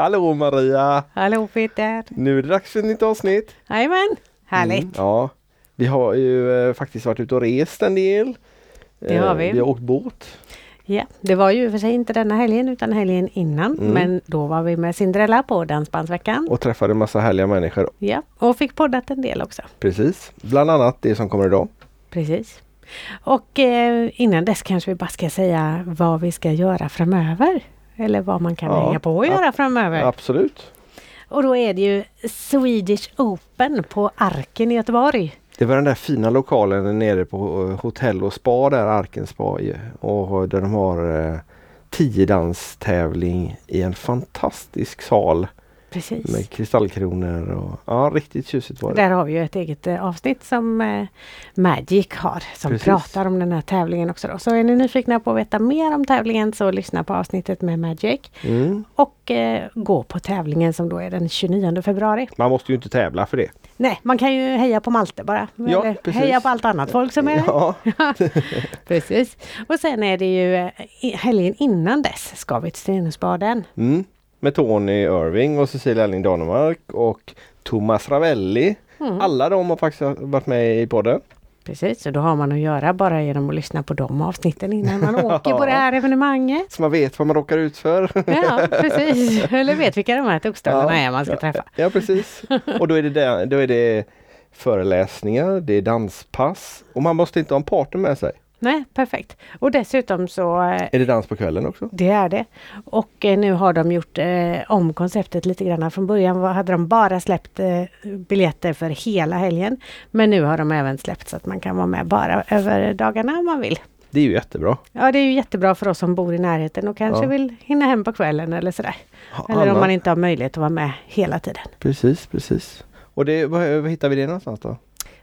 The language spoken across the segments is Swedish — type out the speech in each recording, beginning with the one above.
Hallå Maria! Hallå Peter! Nu är det dags för ett nytt avsnitt. Jajamän, härligt! Mm, ja, vi har ju eh, faktiskt varit ute och rest en del. Det har vi. Eh, vi har åkt båt. Ja, det var ju för sig inte denna helgen utan helgen innan. Mm. Men då var vi med Cinderella på Dansbandsveckan. Och träffade en massa härliga människor. Ja, och fick poddat en del också. Precis. Bland annat det som kommer idag. Precis. Och eh, innan dess kanske vi bara ska säga vad vi ska göra framöver. Eller vad man kan Ja, hänga på och göra framöver. Absolut. Och då är det ju Swedish Open på Arken i Göteborg. Det var den där fina lokalen nere på eh, hotell och spa där, Arken spa. Och där de har eh, tiodanstävling i en fantastisk sal Precis. med kristallkronor. Och, ja, riktigt tjusigt var det. Där har vi ju ett eget eh, avsnitt som eh, Magic har som Precis. pratar om den här tävlingen också. Då. Så är ni nyfikna på att veta mer om tävlingen så lyssna på avsnittet med Magic. Mm. Och eh, gå på tävlingen som då är den 29 februari. Man måste ju inte tävla för det. Nej, man kan ju heja på Malte bara. Ja, Eller precis. heja på allt annat folk som är. Ja, Precis. Och sen är det ju eh, helgen innan dess ska vi till Stenhusbaden. mm. Med Tony Irving och Cecilia Elling Danemark och Thomas Ravelli. Mm. Alla de har faktiskt varit med i podden. Precis, så då har man att göra bara genom att lyssna på de avsnitten innan man åker på det här evenemanget. Så man vet vad man råkar ut för. Ja, precis. Eller vet vilka de här tokstollarna är man ska träffa. Ja precis. Och då är det, där, då är det föreläsningar, det är danspass och man måste inte ha en partner med sig. Nej, perfekt. Och dessutom så eh, Är det dans på kvällen också? det är det. Och eh, nu har de gjort eh, om konceptet lite grann. Från början hade de bara släppt eh, biljetter för hela helgen. Men nu har de även släppt så att man kan vara med bara över dagarna om man vill. Det är ju jättebra. Ja, det är ju jättebra för oss som bor i närheten och kanske Ja. vill hinna hem på kvällen eller sådär. Ha, Eller om man inte har möjlighet att vara med hela tiden. Precis, precis. Och det, var, var hittar vi det någonstans då?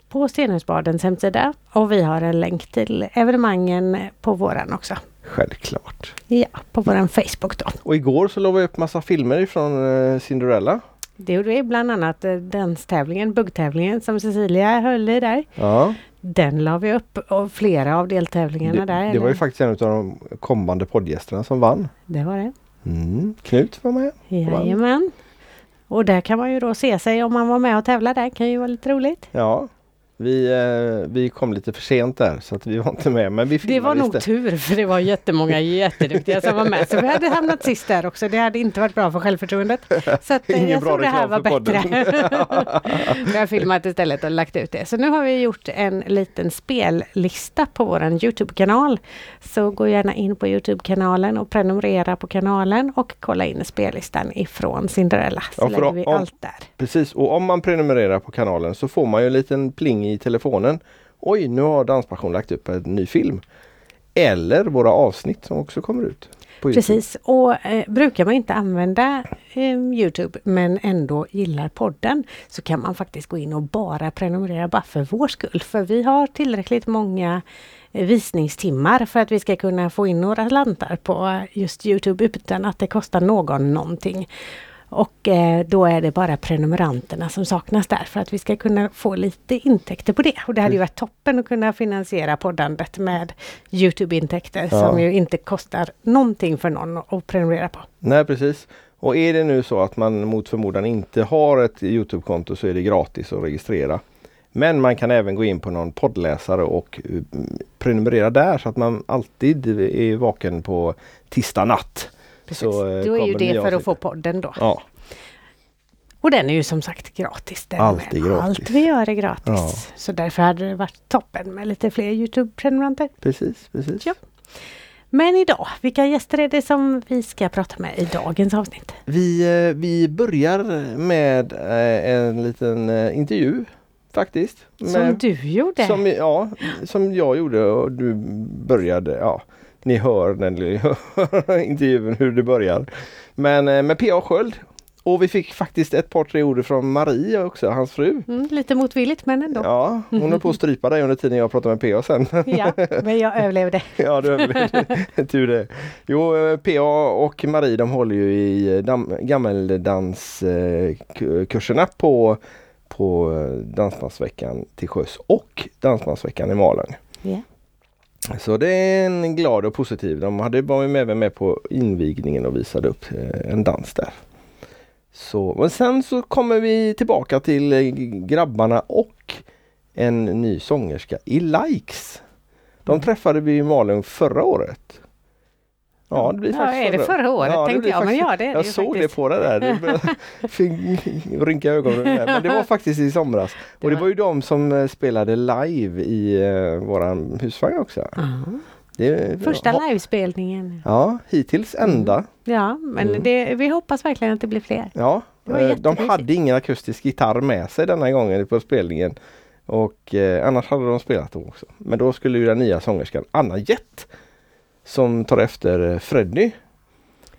På Stenhusbadens hemsida och vi har en länk till evenemangen på våran också. Självklart. Ja, på våran Facebook då. Och igår så la vi upp massa filmer ifrån eh, Cinderella. Det gjorde vi bland annat eh, danstävlingen, buggtävlingen som Cecilia höll i där. Ja, Den la vi upp och flera av deltävlingarna det, där. det var ju eller? faktiskt en av de kommande poddgästerna som vann. Det var det. Mm. Knut var med. Jajamän. Och där kan man ju då se sig om man var med och tävlade där. kan ju vara lite roligt. Ja, vi, eh, vi kom lite för sent där så att vi var inte med. Men vi Det var nog tur för det var jättemånga jätteduktiga som var med. Så vi hade hamnat sist där också. Det hade inte varit bra för självförtroendet. Så att, eh, Ingen jag bra tror det här var bättre. vi har filmat istället och lagt ut det. Så nu har vi gjort en liten spellista på våran Youtube-kanal. Så gå gärna in på Youtube-kanalen och prenumerera på kanalen och kolla in spellistan ifrån Cinderella. Så Ja, lägger vi om- allt där. Precis, och om man prenumererar på kanalen så får man ju en liten pling i telefonen. Oj, nu har Danspassion lagt upp en ny film. Eller våra avsnitt som också kommer ut. På Precis, och eh, brukar man inte använda eh, Youtube men ändå gillar podden så kan man faktiskt gå in och bara prenumerera bara för vår skull. För vi har tillräckligt många eh, visningstimmar för att vi ska kunna få in några lantar på just Youtube utan att det kostar någon någonting. Och eh, då är det bara prenumeranterna som saknas där för att vi ska kunna få lite intäkter på det. Och det hade ju varit toppen att kunna finansiera poddandet med Youtube-intäkter Ja. som ju inte kostar någonting för någon att prenumerera på. Nej precis. Och är det nu så att man mot förmodan inte har ett Youtube-konto så är det gratis att registrera. Men man kan även gå in på någon poddläsare och eh, prenumerera där så att man alltid är vaken på tisdag natt. Precis. Så, eh, då är ju det för att få podden då. Ja, Och den är ju som sagt gratis. Den med. gratis. Allt vi gör är gratis. Ja. Så därför hade det varit toppen med lite fler Youtube-prenumeranter. precis. precis. Ja. Men idag, vilka gäster är det som vi ska prata med i dagens avsnitt? Vi, eh, vi börjar med eh, en liten intervju faktiskt. Som du gjorde. som, ja, som jag gjorde och du började. Ja, ni hör den intervjun hur det börjar. Men eh, med P.A. Sköld. Och vi fick faktiskt ett par tre ord från Marie också, hans fru. Mm, lite motvilligt men ändå. Ja, hon höll på att strypa dig under tiden jag pratade med P.A. sen. Ja, men jag överlevde. Ja, du överlevde. Tur det. Jo, eh, PA och Marie de håller ju i eh, gammeldanskurserna på, på Dansbandsveckan till sjöss och Dansbandsveckan i Malung. Ja. Så det är en glad och positiv. De hade var med, även med på invigningen och visade upp eh, en dans där. Så, men sen så kommer vi tillbaka till eh, grabbarna och en ny sångerska i Likes. De träffade vi i Malung förra året. Ja, det blir Ja, faktiskt är det förra året det tänkte jag, men faktiskt- ja, det det Jag såg faktiskt. det på det där. Det rynka ögonen där. Men det var faktiskt i somras. Och det var- var ju de som eh, spelade live i uh, våran husvagn också. Ja. Det, Första ja, livespelningen. Ja, hittills enda. Ja, men Mm. det, vi hoppas verkligen att det blir fler. Ja, Det eh, de hade ingen akustisk gitarr med sig denna gången på spelningen. Och eh, annars hade de spelat då också. Men då skulle ju den nya sångerskan Anna Jett som tar efter Freddy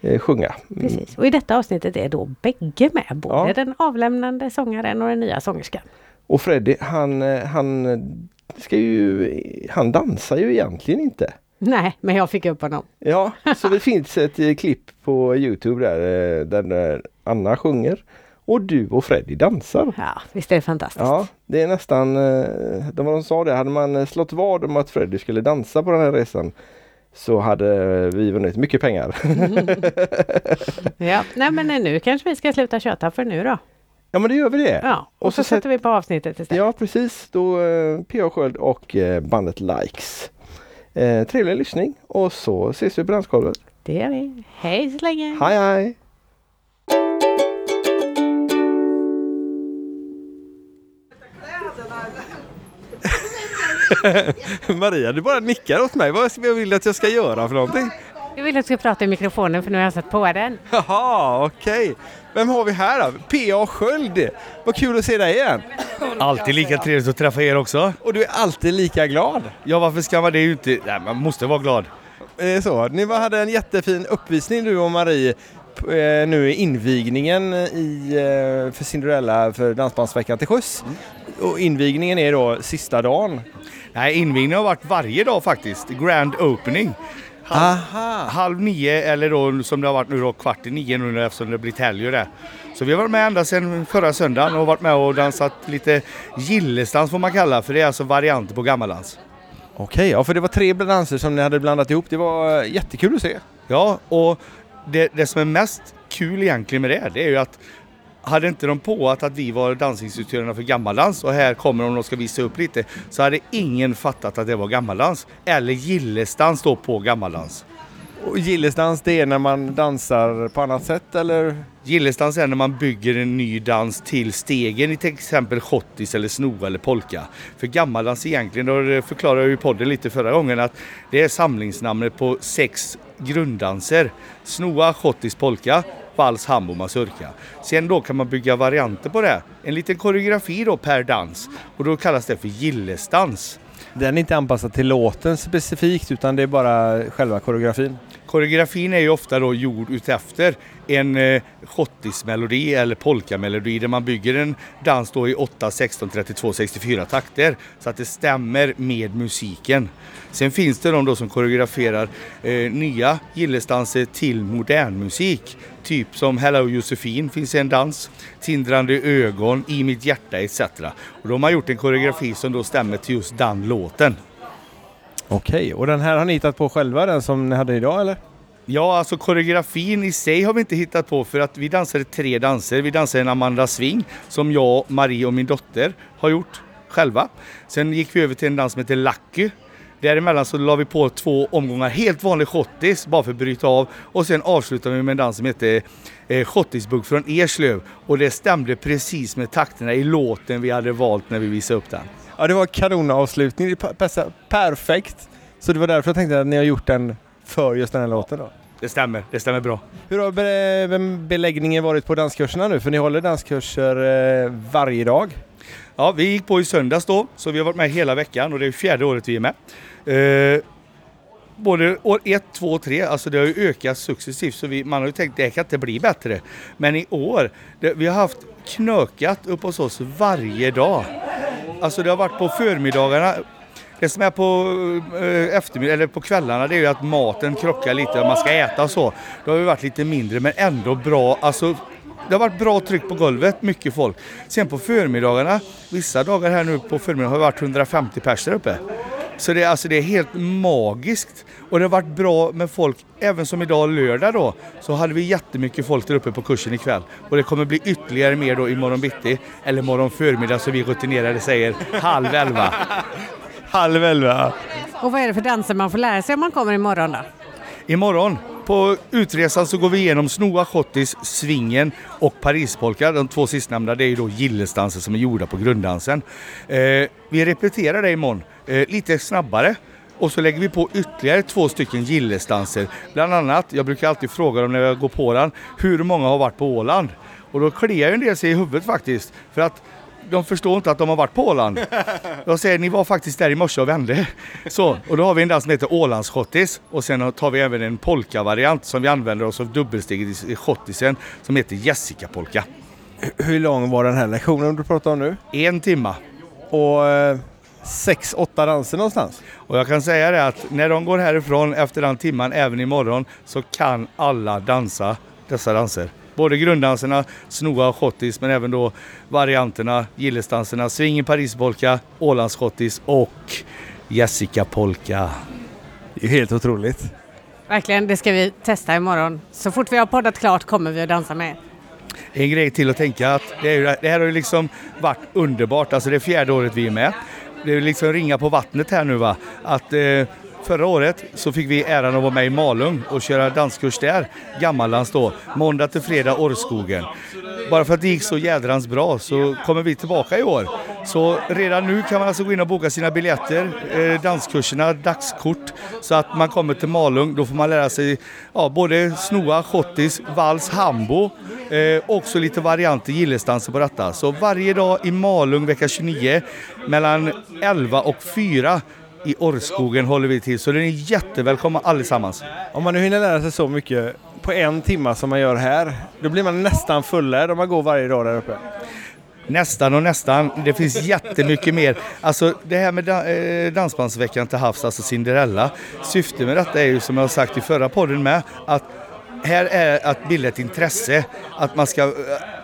eh, sjunga. Mm. Precis. Och i detta avsnittet är då bägge med. Både Ja. den avlämnande sångaren och den nya sångerskan. Och Freddy han, eh, han ska ju, han dansar ju egentligen inte. Nej, men jag fick upp honom. Ja, så det finns ett eh, klipp på Youtube där, där Anna sjunger och du och Freddy dansar. Ja, visst är det fantastiskt. Ja, det är nästan, de, de sa det, hade man slått vad om att Freddy skulle dansa på den här resan så hade vi vunnit mycket pengar. Ja. Nej, men nu kanske vi ska sluta köta för nu då. ja men det gör vi det. Ja, och, Och så, så sätt- sätter vi på avsnittet istället. Ja precis, då eh, P.A. Sköld och eh, bandet Likes. Eh, trevlig lyssning och så ses vi på dansgolvet. Det gör vi. Hej så länge! Hej hej! Maria, du bara nickar åt mig. Vad vill du att jag ska göra för någonting? Jag vill att du ska prata i mikrofonen för nu har jag satt på den. Jaha, okej. Vem har vi här då? P.A. Sköld. Vad kul att se dig igen. Alltid lika trevligt att träffa er också. Och du är alltid lika glad. Ja, varför ska man det? inte... Nej, man måste vara glad. Eh, Så, ni var- hade en jättefin uppvisning du och Marie eh, nu i invigningen i, eh, för Cinderella för Dansbandsveckan till sjöss. Och invigningen är då sista dagen. Nej, invigningen har varit varje dag faktiskt. Grand opening. Aha! Halv nio eller då som det har varit nu då kvart i nio nu eftersom det blivit helg och det. Så vi har varit med ända sedan förra söndagen och varit med och dansat lite gillesdans får man kalla för det är alltså varianter på gammaldans. Okej, ja för det var tre danser som ni hade blandat ihop. Det var eh, jättekul att se. Ja, och det, det som är mest kul egentligen med det, det är ju att hade inte de på att, vi var dansinstruktörerna för gammaldans och här kommer de och ska visa upp lite så hade ingen fattat att det var gammaldans. Eller gillesdans då på gammaldans. Och gillesdans det är när man dansar på annat sätt eller? Gillesdans är när man bygger en ny dans till stegen i till exempel schottis eller snoa eller polka. För gammaldans egentligen, då förklarade jag i podden lite förra gången att det är samlingsnamnet på sex grunddanser. Snoa, schottis, polka, vals, hambo, mazurka. Sen då kan man bygga varianter på det. En liten koreografi då per dans och då kallas det för gillesdans. Den är inte anpassad till låten specifikt utan det är bara själva koreografin. Koreografin är ju ofta då gjord utefter en eh, schottismelodi eller polkamelodi där man bygger en dans då i 8, 16, 32, 64 takter så att det stämmer med musiken. Sen finns det de då som koreograferar eh, nya gillesdanser till modern musik. Typ som Hello Josefin finns en dans, Tindrande ögon, I mitt hjärta etc. Och de har gjort en koreografi som då stämmer till just den låten. Okej, och den här har ni hittat på själva den som ni hade idag eller? Ja, alltså koreografin i sig har vi inte hittat på för att vi dansade tre danser. Vi dansade en Amanda Swing som jag, Marie och min dotter har gjort själva. Sen gick vi över till en dans som heter Lucky. Däremellan så la vi på två omgångar helt vanlig schottis bara för att bryta av. Och sen avslutade vi med en dans som heter eh, Schottisbugg från Eslöv. Och det stämde precis med takterna i låten vi hade valt när vi visade upp den. Ja, det var kanonavslutning. Det pa- passade perfekt. Så det var därför jag tänkte att ni har gjort den för just den här låten då. Det stämmer, det stämmer bra. Hur har be- beläggningen varit på danskurserna nu? För ni håller danskurser eh, varje dag. Ja, vi gick på i söndags då, så vi har varit med hela veckan och det är fjärde året vi är med. Eh, både år 1, 2 och 3, alltså det har ju ökat successivt så vi, man har ju tänkt det kan inte bli bättre. Men i år, det, vi har haft knökat upp hos oss varje dag. Alltså det har varit på förmiddagarna. Det som är på eh, eftermiddag, eller på kvällarna det är ju att maten krockar lite, man ska äta och så. Då har vi varit lite mindre men ändå bra. Alltså det har varit bra tryck på golvet, mycket folk. Sen på förmiddagarna, vissa dagar här nu på förmiddagen har det varit 150 pers där uppe. Så det, är- alltså, det är helt magiskt. Och det har varit bra med folk, även som idag lördag då, så hade vi jättemycket folk där uppe på kursen ikväll. Och det kommer bli ytterligare mer då imorgon bitti, eller morgon förmiddag som vi rutinerade säger, halv elva. Halv elva. Och vad är det för danser man får lära sig om man kommer imorgon då? Imorgon på utresan så går vi igenom Snoa Schottis, Svingen och Parispolka. De två sistnämnda det är ju då gillesdanser som är gjorda på grunddansen. Eh, vi repeterar det imorgon eh, lite snabbare. Och så lägger vi på ytterligare två stycken gillesdanser. Bland annat, jag brukar alltid fråga dem när jag går på den, hur många har varit på Åland? Och då kliar ju en del sig i huvudet faktiskt. För att de förstår inte att de har varit på Åland. Jag säger, ni var faktiskt där i morse och vände. Så, och då har vi en dans som heter Ålandsschottis och sen tar vi även en polka-variant som vi använder oss av dubbelsteget i schottisen som heter Jessica-polka. Hur lång var den här lektionen du pratar om nu? En timma. Och eh, sex, åtta danser någonstans? Och jag kan säga det att när de går härifrån efter den timman även imorgon så kan alla dansa dessa danser. Både grunddanserna, snoa och schottis men även då varianterna, gillesdanserna, swing i Parispolka, Ålandsschottis och Jessica polka. Det är helt otroligt. Verkligen, det ska vi testa imorgon. Så fort vi har poddat klart kommer vi att dansa med. En grej till att tänka att det, är det här har ju liksom varit underbart. Alltså det är fjärde året vi är med. Det är liksom ringa på vattnet här nu va. Att eh, förra året så fick vi äran att vara med i Malung och köra danskurs där. Gammaldans då. Måndag till fredag Orrskogen. Bara för att det gick så jädrans bra så kommer vi tillbaka i år. Så redan nu kan man alltså gå in och boka sina biljetter, eh, danskurserna, dagskort. Så att man kommer till Malung, då får man lära sig ja, både snoa, schottis, vals, hambo. Eh, också lite varianter gillesdanser på detta. Så varje dag i Malung vecka 29 mellan 11 och 4 i Orrskogen håller vi till. Så det är jättevälkomna allesammans. Om man nu hinner lära sig så mycket på en timma som man gör här, då blir man nästan fullärd om man går varje dag där uppe. Nästan och nästan. Det finns jättemycket mer. Alltså det här med eh, Dansbandsveckan till havs, alltså Cinderella. Syftet med detta är ju som jag har sagt i förra podden med att här är att bilda ett intresse. Att man ska, eh,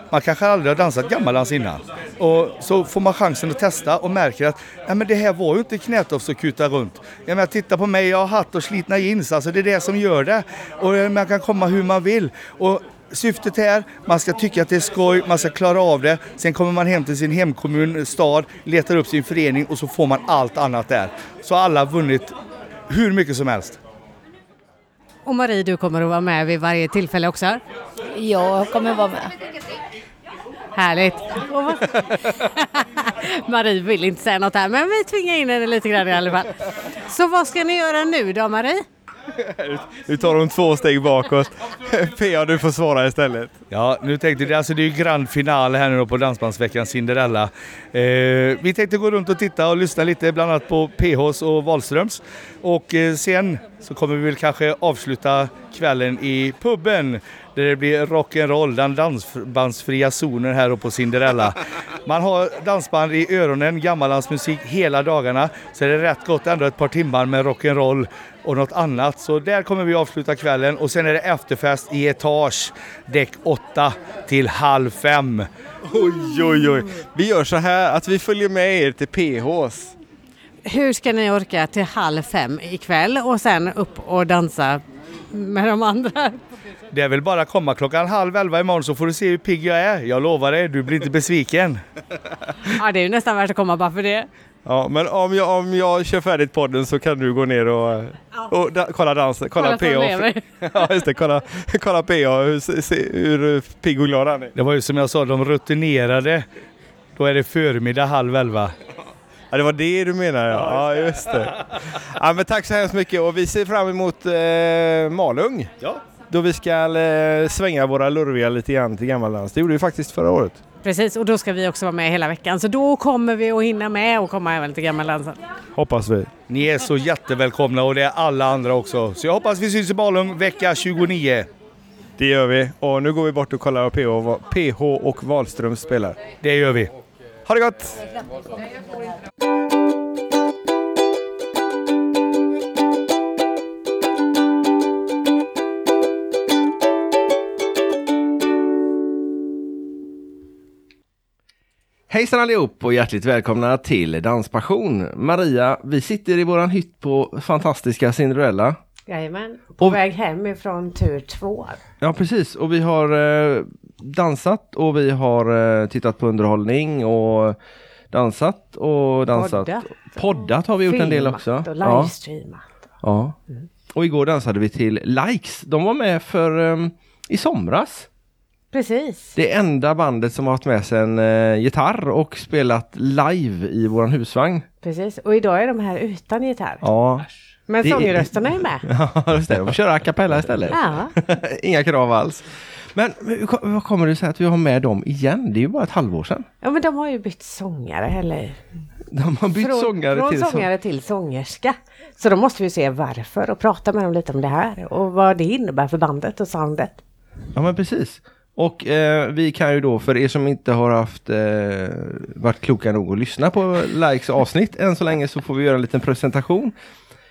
man kanske aldrig har dansat gammaldans innan. Och så får man chansen att testa och märker att Nej, men det här var ju inte knätofs och kuta runt. Jag menar, titta på mig, jag har hatt och slitna jeans. Alltså det är det som gör det. Och eh, man kan komma hur man vill. Och Syftet är man ska tycka att det är skoj, man ska klara av det. Sen kommer man hem till sin hemkommun, stad, letar upp sin förening och så får man allt annat där. Så alla har vunnit hur mycket som helst. Och Marie, du kommer att vara med vid varje tillfälle också. Jag kommer vara med. Härligt! Marie vill inte säga något här, men vi tvingar in henne lite grann i alla fall. Så vad ska ni göra nu då, Marie? Nu tar hon två steg bakåt. Pia, du får svara istället. Ja, nu tänkte det, alltså det är ju grand final här nu då på Dansbandsveckan Cinderella. Eh, vi tänkte gå runt och titta och lyssna lite bland annat på PHs och Wahlströms. Och eh, sen så kommer vi väl kanske avsluta kvällen i puben där det blir rock'n'roll, den dansbandsfria zonen här på Cinderella. Man har dansband i öronen, gammaldansmusik hela dagarna. Så är det rätt gott ändå ett par timmar med rock'n'roll och något annat. Så där kommer vi avsluta kvällen och sen är det efterfest i etage, däck 8 till halv fem. Oj, oj, oj. Vi gör så här att vi följer med er till PHs. Hur ska ni orka till halv fem ikväll och sen upp och dansa med de andra? Det är väl bara att komma klockan halv elva imorgon så får du se hur pigg jag är. Jag lovar dig, du blir inte besviken. Ja, det är ju nästan värt att komma bara för det. Ja, men om jag, om jag kör färdigt podden så kan du gå ner och, och da, kolla dansen. Kolla, Kolla lever. Ja, just det. Kolla, kolla PH, hur, se- hur pigg och glad han är. Det var ju som jag sa, de rutinerade. Då är det förmiddag halv elva. Ja, det var det du menar ja. Ja, just det. Ja, men tack så hemskt mycket och vi ser fram emot eh, Malung. Ja. Då vi ska eh, svänga våra lurviga lite grann till gammallands. Det gjorde vi faktiskt förra året. Precis, och då ska vi också vara med hela veckan. Så då kommer vi att hinna med och komma även till gammaldansen. Hoppas vi. Ni är så jättevälkomna och det är alla andra också. Så jag hoppas vi syns i Malung vecka 29. Det gör vi. Och nu går vi bort och kollar vad PH och Wahlström spelar. Det gör vi. Ha det gott! Hejsan allihop och hjärtligt välkomna till Danspassion. Maria, vi sitter i våran hytt på fantastiska Cinderella. Jajamän, på Och- väg hem ifrån tur två. Ja precis och vi har eh, dansat och vi har eh, tittat på underhållning och dansat och dansat. Poddat. Poddat har vi gjort en del också. och Ja, livestreamat. ja. Och igår dansade vi till Likes. De var med för eh, i somras. Precis. Det enda bandet som har haft med sig en eh, gitarr och spelat live i våran husvagn. Precis. Och idag är de här utan gitarr. Ja, Men sångrösterna är med. Ja, just det. De köra a cappella istället. Ja, Inga krav alls. Men hur vad kommer det sig att vi har med dem igen? Det är ju bara ett halvår sedan. ja men de har ju bytt sångare eller De har bytt från, sångare från till sång- sångare till sångerska. Så då måste vi se varför och prata med dem lite om det här och vad det innebär för bandet och soundet. Ja men precis. Och eh, vi kan ju då, för er som inte har haft eh, varit kloka nog att lyssna på Likes avsnitt än så länge så får vi göra en liten presentation.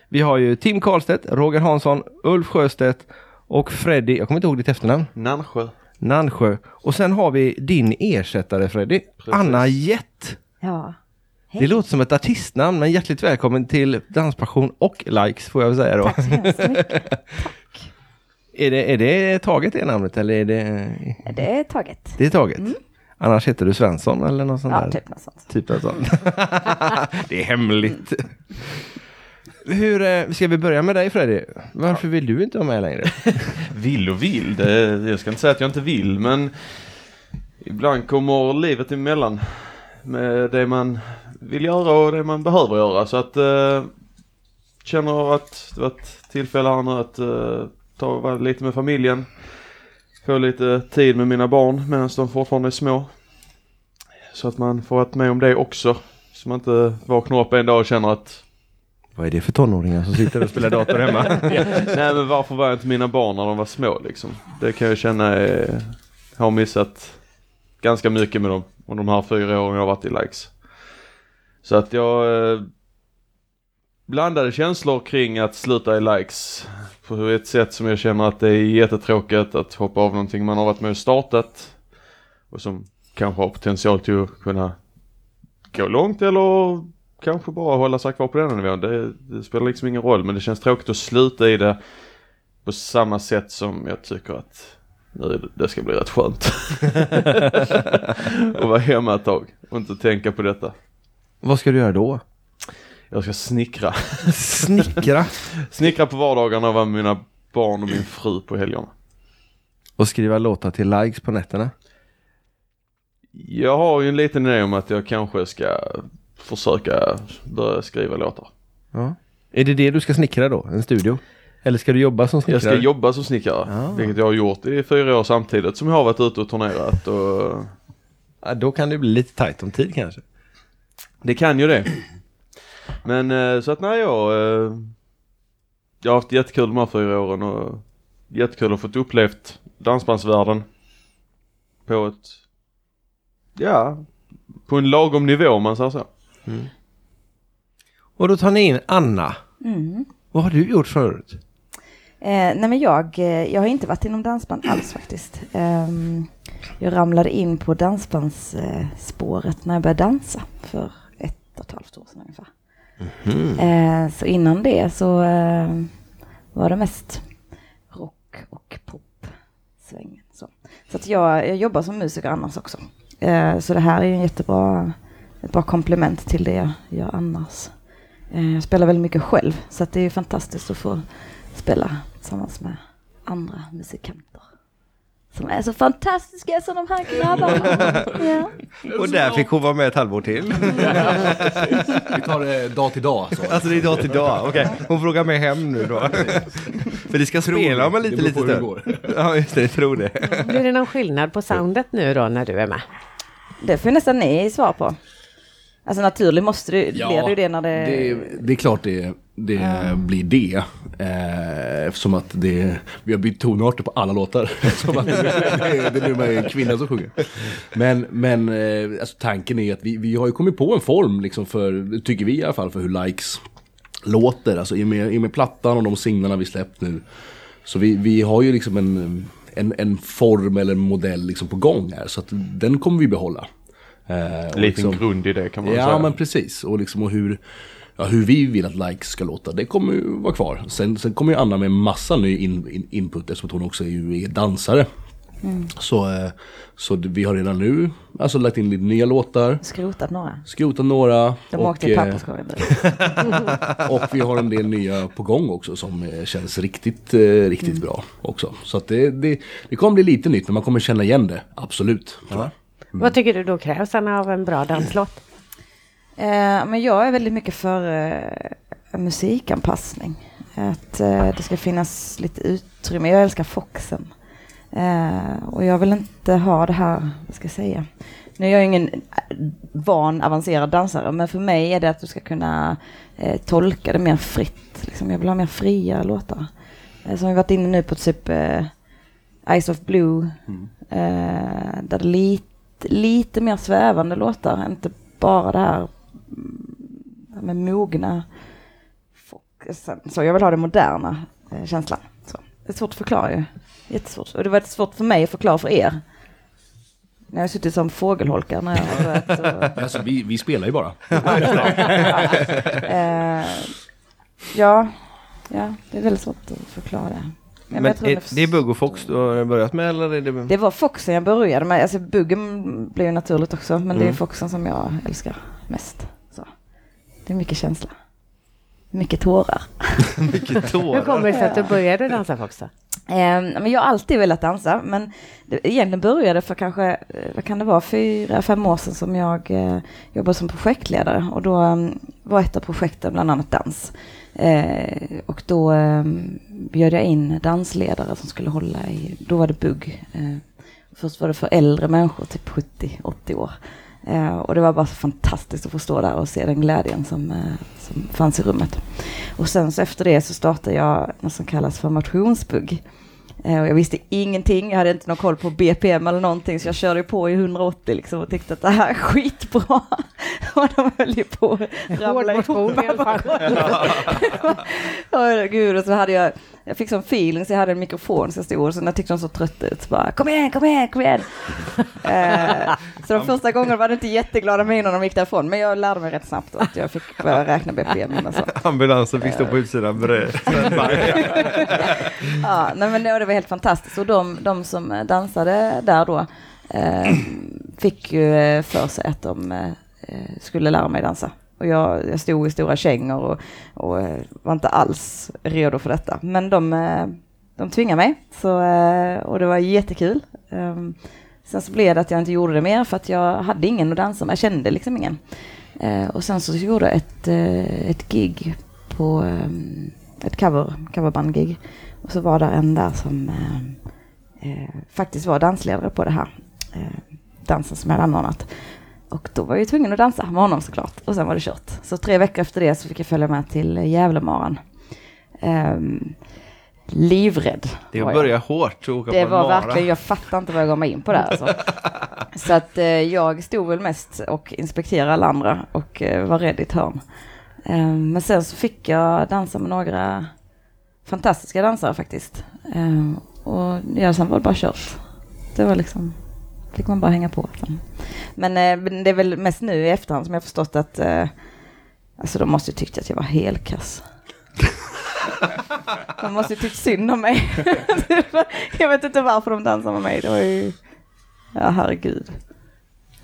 Vi har ju Tim Karlstedt, Roger Hansson, Ulf Sjöstedt och Freddy, jag kommer inte ihåg ditt efternamn, Nansjö. Nansjö. Och sen har vi din ersättare Freddy, Anna Jett. Ja. Det låter som ett artistnamn, men hjärtligt välkommen till Danspassion och Likes får jag väl säga då. Tack så hemskt mycket. är, det, är det taget det namnet eller är det, Det är taget. det är taget? Annars heter du Svensson eller något sånt Ja, där? typ något sånt. Typ något sånt. det är hemligt. Hur, eh, ska vi börja med dig Freddy? Varför vill du inte vara med längre? Vill och vill. Det, jag ska inte säga att jag inte vill men ibland kommer livet emellan med det man vill göra och det man behöver göra. Så att eh, känner att det var ett tillfälle här nu att eh, ta vara lite med familjen. Få lite tid med mina barn medan de fortfarande är små. Så att man får vara med om det också. Så man inte vaknar upp en dag och känner att vad är det för tonåringar som sitter och spelar dator hemma? Nej men varför var jag inte mina barn när de var små liksom? Det kan jag känna är, har missat ganska mycket med dem. Och de här fyra åren jag har varit i likes. Så att jag eh, blandade känslor kring att sluta i likes. På ett sätt som jag känner att det är jättetråkigt att hoppa av någonting man har varit med och startat. Och som kanske har potential till att kunna gå långt eller kanske bara hålla sig kvar på den nivån. Det, det spelar liksom ingen roll men det känns tråkigt att sluta i det på samma sätt som jag tycker att nu det ska bli rätt skönt. och vara hemma ett tag och inte tänka på detta. Vad ska du göra då? Jag ska snickra. Snickra Snickra på vardagarna och vara med mina barn och min fru på helgerna. och skriva låtar till likes på nätterna. Jag har ju en liten idé om att jag kanske ska försöka börja skriva låtar. Ja. Är det det du ska snickra då? En studio? Eller ska du jobba som snickrare? Jag ska jobba som snickare, Ah. vilket jag har gjort i fyra år samtidigt som jag har varit ute och turnerat och Ja, då kan det bli lite tajt om tid kanske. Det kan ju det. Men eh, så att nej jag, eh, jag har haft jättekul de här fyra åren och jättekul att fått upplevt dansbandsvärlden på ett, ja, på en lagom nivå om man säger så. Och då tar ni in Anna. Mm. Vad har du gjort förut? Eh, nej men jag, eh, jag har inte varit inom dansband alls faktiskt. Ehm, jag ramlade in på dansbandsspåret när jag började dansa för ett och ett halvt år sedan ungefär. Eh, så innan det så eh, var det mest rock och pop svängen. Så, så att jag, jag jobbar som musiker annars också. Eh, så det här är en jättebra, ett bra komplement till det jag gör annars. Eh, jag spelar väldigt mycket själv så att det är fantastiskt att få spela tillsammans med andra musikanter. Som är så fantastiska som de här grabbarna. ja. Och där fick hon vara med ett halvår till. Vi tar det dag till dag. Så. alltså det är dag till dag. Okej, hon frågar mig hem nu då. För det ska spela om en lite, lite stund. Ja, just det, jag tror det. Blir det någon skillnad på soundet nu då när du är med? Det får nästan ni svar på. Alltså naturligt måste det, Ja, blir det ju det när det... Det, det är klart det, det blir det. Eh, eftersom att det, vi har bytt tonarter på alla låtar. Som att det, det, det är numera en kvinna som sjunger. Men, men eh, alltså, tanken är att vi, vi har ju kommit på en form, liksom för, tycker vi i alla fall, för hur likes låter. Alltså i och med, i och med plattan och de singlarna vi släppt nu. Så vi, vi har ju liksom en, en, en form eller en modell liksom på gång här. Så att den kommer vi behålla. Eh, liten grund i det kan man Ja säga. men precis. Och, liksom, och hur, ja, hur vi vill att likes ska låta, det kommer ju vara kvar. Sen, sen kommer ju Anna med massa ny in, in, input eftersom att hon också är, ju är dansare. Så, eh, så vi har redan nu alltså, lagt in lite nya låtar, Skrotat några. skrotat några. De och, åkte i eh, papperskorgen. och vi har en del nya på gång också som eh, känns riktigt, riktigt bra också. Så att det, det, det kommer bli lite nytt men man kommer känna igen det, absolut. tror jag. Vad tycker du då krävs Anna, av en bra danslåt? Eh, men jag är väldigt mycket för eh, musikanpassning. Att eh, det ska finnas lite utrymme. Jag älskar Foxen. Eh, och jag vill inte ha det här, vad ska jag säga? Nu är jag ingen eh, van avancerad dansare, men för mig är det att du ska kunna eh, tolka det mer fritt. Liksom. Jag vill ha mer fria låtar. Eh, som vi varit inne nu på typ eh, Eyes of Blue. Eh, där det är lite, lite mer svävande låtar, inte bara det här mm, med mogna folk. Så jag vill ha den moderna eh, känslan. Så. Det är svårt att förklara ju. Jättesvårt. Och det var svårt för mig att förklara för er. När jag suttit som fågelholkar när jag har. Och, Alltså, vi, vi spelar ju bara. eh, ja, ja, det är väldigt svårt att förklara. Ja, Men jag tror är, det är. Bugg och Fox du har börjat med eller är det... Det var Foxen jag började med. Alltså buggen blev ju naturligt också. Men det är Mm. Foxen som jag älskar mest. Så. Det är mycket känsla. Mycket tårar. Vilket Hur tår! kommer det sig att du började dansa också? Eh, men jag har alltid velat dansa, men det egentligen började för kanske, eh, vad kan det vara, fyra, fem år sedan som jag eh, jobbade som projektledare och då eh, var ett av projekten bland annat dans. Eh, och då eh, bjöd jag in dansledare som skulle hålla i, då var det bugg. Eh, först var det för äldre människor, typ 70-80 år. Eh, och det var bara så fantastiskt att få stå där och se den glädjen som, eh, som fanns i rummet. Och sen så efter det så startade jag något som kallas för motionsbugg. Eh, och jag visste ingenting, jag hade inte någon koll på BPM eller någonting så jag körde på i 180 liksom och tyckte att det här är skitbra. och de höll ju på att ramla ihop. gud, och så hade jag, jag fick sån feeling så jag hade en mikrofon så jag stod och så när jag tyckte de så trötta ut så bara kom igen, kom igen, kom igen. eh, så de första gångerna var det inte jätteglada miner när de gick därifrån men jag lärde mig rätt snabbt att jag fick börja räkna BPM och så. Ambulansen fick stå på utsidan bredvid. Ja, nej men det, det var helt fantastiskt. Och de, de som dansade där då eh, fick ju eh, för sig att de eh, skulle lära mig dansa. Och jag, jag stod i stora kängor och, och eh, var inte alls redo för detta. Men de, eh, de tvingade mig så, eh, och det var jättekul. Ehm, sen så blev det att jag inte gjorde det mer för att jag hade ingen att dansa med. Jag kände liksom ingen. Och sen så gjorde jag ett, ett gig på ehm, ett cover, coverband-gig. Och så var det en där som faktiskt var dansledare på det här dansen som jag hade anordnat. Och då var jag ju tvungen att dansa med honom såklart. Och sen var det kört. Så tre veckor efter det så fick jag följa med till Gävlemaran. Ehm, livrädd Det var att jag. börja hårt och åka Det på var mara. verkligen, jag fattar inte vad jag gav mig in på där alltså. Så att eh, jag stod väl mest och inspekterade alla andra och eh, var rädd i ett hörn. Eh, men sen så fick jag dansa med några fantastiska dansare faktiskt. Eh, och ja, sen var det bara kört. Det var liksom, fick man bara hänga på. Sen. Men eh, men det är väl mest nu i efterhand som jag förstått att eh, alltså de måste ju tyckt att jag var helkass. De måste ju tyckt synd om mig. jag vet inte varför de dansar med mig. Det var ju... Ja, herregud.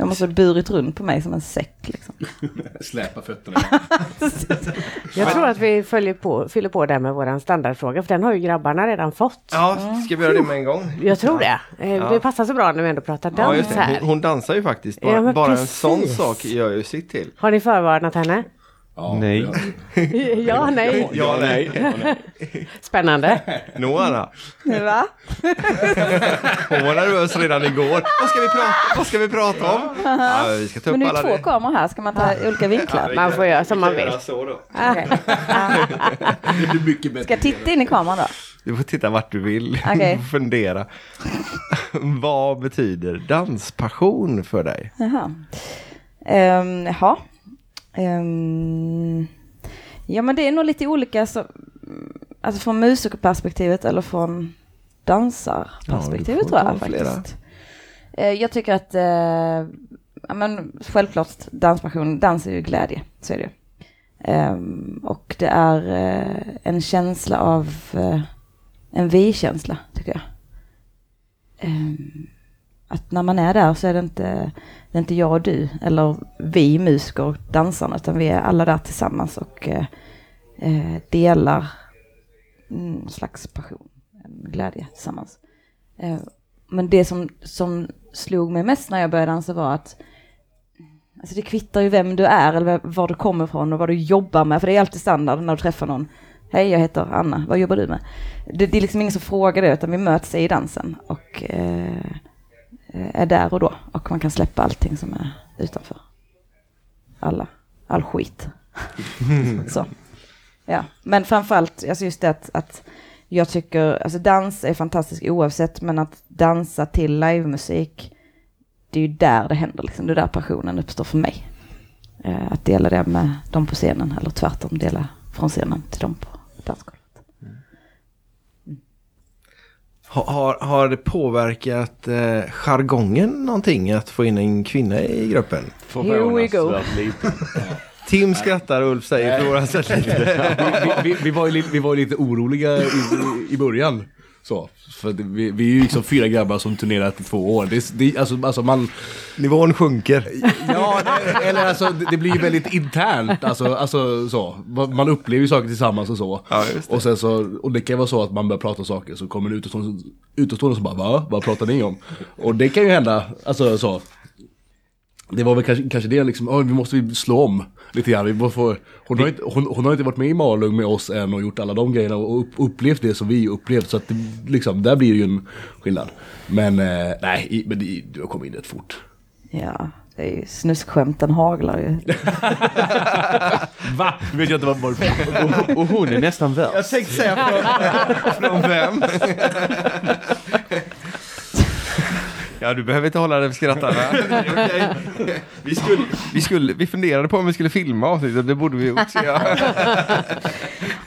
De måste ha burit runt på mig som en säck liksom. Släpa fötterna. Jag tror att vi följer på, fyller på där med våran standardfråga, för den har ju grabbarna redan fått. Ja, ska vi göra det med en gång? Jag tror det. Eh, Ja. Det passar så bra när vi ändå pratar Ja, dans det. här. Hon, hon dansar ju faktiskt. Bara, Ja, bara en sån sak gör ju sitt till. Har ni förvarnat henne? Ja, Nej. ja, nej. Ja, nej. Spännande. Nå Anna, Va? hon var nervös redan igår. Vad ska vi prata, vad ska vi prata om? Ja, vi ska ta upp Men det är två det. kameror här, ska man ta olika vinklar? Man får göra som man vill. Så då. Ja. Det blir mycket bättre. Ska jag titta in i kameran då? Du får titta vart du vill. Du får fundera. vad betyder danspassion för dig? Jaha. Um, jaha. Ehm, ja men det är nog lite olika, så, alltså från musikerperspektivet eller från dansarperspektivet Ja, tror jag ta flera. faktiskt. Eh, jag tycker att eh, ja, men självklart danspassion, dans är ju glädje, så är det. Ehm, och det är eh, en känsla av, eh, en vi-känsla tycker jag. Ehm, att när man är där så är det inte, det är inte jag och du eller vi musiker och dansarna utan vi är alla där tillsammans och eh, eh, delar en slags passion, en glädje tillsammans. Eh, men det som, som slog mig mest när jag började dansa var att Alltså det kvittar ju vem du är eller var du kommer ifrån och vad du jobbar med. För det är alltid standard när du träffar någon. Hej, jag heter Anna. Vad jobbar du med? Det, det är liksom ingen som frågar det utan vi möts i dansen och eh, är där och då. Och man kan släppa allting som är utanför. Alla, all skit. Så. Ja, men framförallt alltså just det att, att jag tycker, alltså dans är fantastiskt oavsett, men att dansa till livemusik, det är ju där det händer, liksom. det är där passionen uppstår för mig. Eh, att dela det med dem på scenen, eller tvärtom dela från scenen till dem på dansgolvet. Har, har, det påverkat eh, jargongen någonting att få in en kvinna i gruppen? Here we go. Tim skrattar och Ulf säger förvånansvärt lite. vi, vi, vi, var ju lite, vi var ju lite oroliga i, i början. Så, för det, vi, vi är ju liksom fyra grabbar som turnerat i två år. Det, det, alltså, alltså man, Nivån sjunker. ja, det, eller alltså det, det blir ju väldigt internt. Alltså, alltså så. Man upplever ju saker tillsammans och så. Ja, det. Och sen så, och det kan vara så att man börjar prata om saker så kommer en utomstående, utomstående som bara va? Vad pratar ni om? Och det kan ju hända, alltså så. Det var väl kanske, kanske det liksom, "Oj, vi måste vi slå om lite grann. Vi bara får, hon, har inte, hon, hon har inte varit med i Malung med oss än och gjort alla de grejerna och upp, upplevt det som vi upplevt. Så att det, liksom, där blir det ju en skillnad. Men eh, nej, i- men det, du har kommit in rätt fort. Ja, det är ju snuskskämten haglar ju. Va? Vet jag inte vad vad Och, och hon är nästan värst. Jag tänkte säga från, från vem? Ja, du behöver inte hålla dig för skrattarna. Okej. Vi, skulle, vi, skulle, vi funderade på om vi skulle filma avsnittet, det borde vi också göra.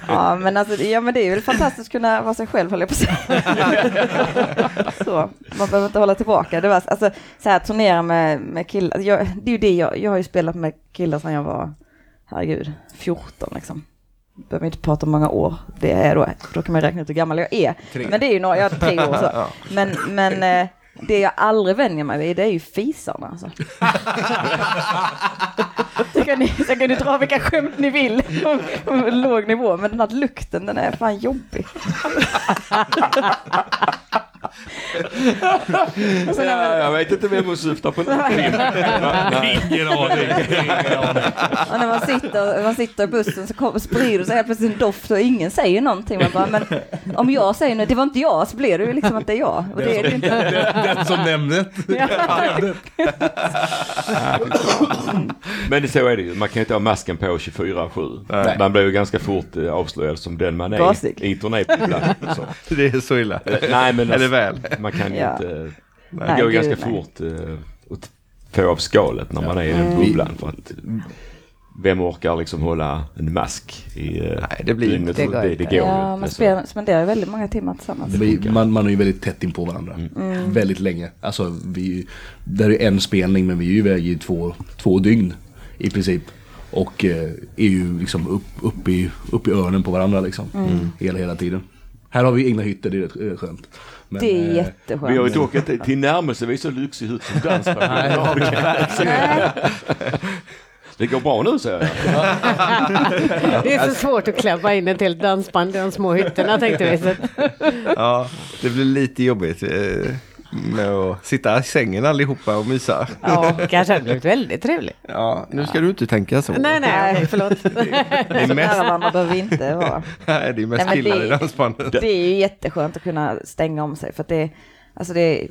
Ja men, alltså, ja, men det är väl fantastiskt att kunna vara sig själv, höll jag på att säga. så, man behöver inte hålla tillbaka. Det var, alltså, så här, turnera med, med killar, jag, det är ju det jag, jag har ju spelat med killar sedan jag var, herregud, 14 liksom. Behöver inte prata om många år det är då, då kan man räkna ut hur gammal jag är. Men det är ju några, jag har tre år så. Men, men eh, det jag aldrig vänjer mig vid det är ju fisarna alltså. Så kan, ni, så kan ni dra vilka skämt ni vill om, låg nivå, men den här lukten den är fan jobbig. Man- jag vet inte vem hon syftar på nu. Ingen aning. Och när man sitter, man sitter i bussen så kommer, sprider sig helt plötsligt en doft och ingen säger någonting. Man bara, men om jag säger nu, det var inte jag, så blir det ju liksom att det är jag. Och det är det inte. Den, den som nämnde Ja. Men så är det ju. Man kan ju inte ha masken på 24-7. Man blir ju ganska fort eh, avslöjad som den man är Gasig. i turné ibland. Det är så illa. Nej men Eller väl. man kan ju Ja. inte... Det Nej, går gud, ganska nej. fort eh, att få av skalet när man är i den bubblan. För att, vem orkar liksom hålla en mask i eh, Nej, det blir dygnet? Det går det, det går ju Ja, inte. man spelar, spenderar väldigt många timmar tillsammans. Vi, man, man är ju väldigt tätt in på varandra. Väldigt länge. Alltså vi, där är en spelning men vi är ju iväg i två, två dygn i princip. Och eh, är ju liksom upp, upp, i, upp i öronen på varandra liksom. Hela, hela tiden. Här har vi egna hytter, det är rätt, rätt skönt. Men, Det är eh, jätteskönt. Vi har ju dock inte tillnärmelsevis så lyxig hus som dansband. Det går bra nu säger jag. Det är så svårt att klämma in ett helt dansband i de små hytterna tänkte vi. Så. Ja, det blir lite jobbigt eh, med att sitta i sängen allihopa och mysa. Ja, kanske hade blivit väldigt trevligt. Ja, nu ska du inte tänka så. Nej, nej, förlåt. Det är Så mest, nära varandra behöver vi inte vara. nej, det är mest Nej, men killar det- i dansbandet. Det är ju jätteskönt att kunna stänga om sig för att det Alltså det,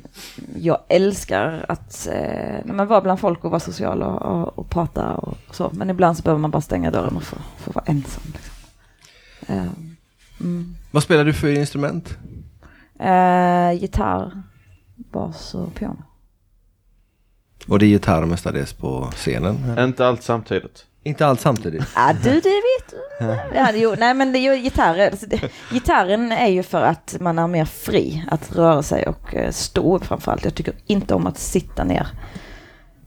jag älskar att eh, men vara bland folk och vara social och, och, och prata och så. Men ibland så behöver man bara stänga dörren och få, få vara ensam. Liksom. Eh, mm. Vad spelar du för instrument? Eh, gitarr, bas och piano. Och det är gitarr mestadels på scenen? Inte allt samtidigt. Inte allt samtidigt? Ja, du, det vet du. Ja, det, jo, nej, men det är ju gitarr. Alltså, det, gitarren är ju för att man är mer fri att röra sig och eh, stå upp framförallt. Jag tycker inte om att sitta ner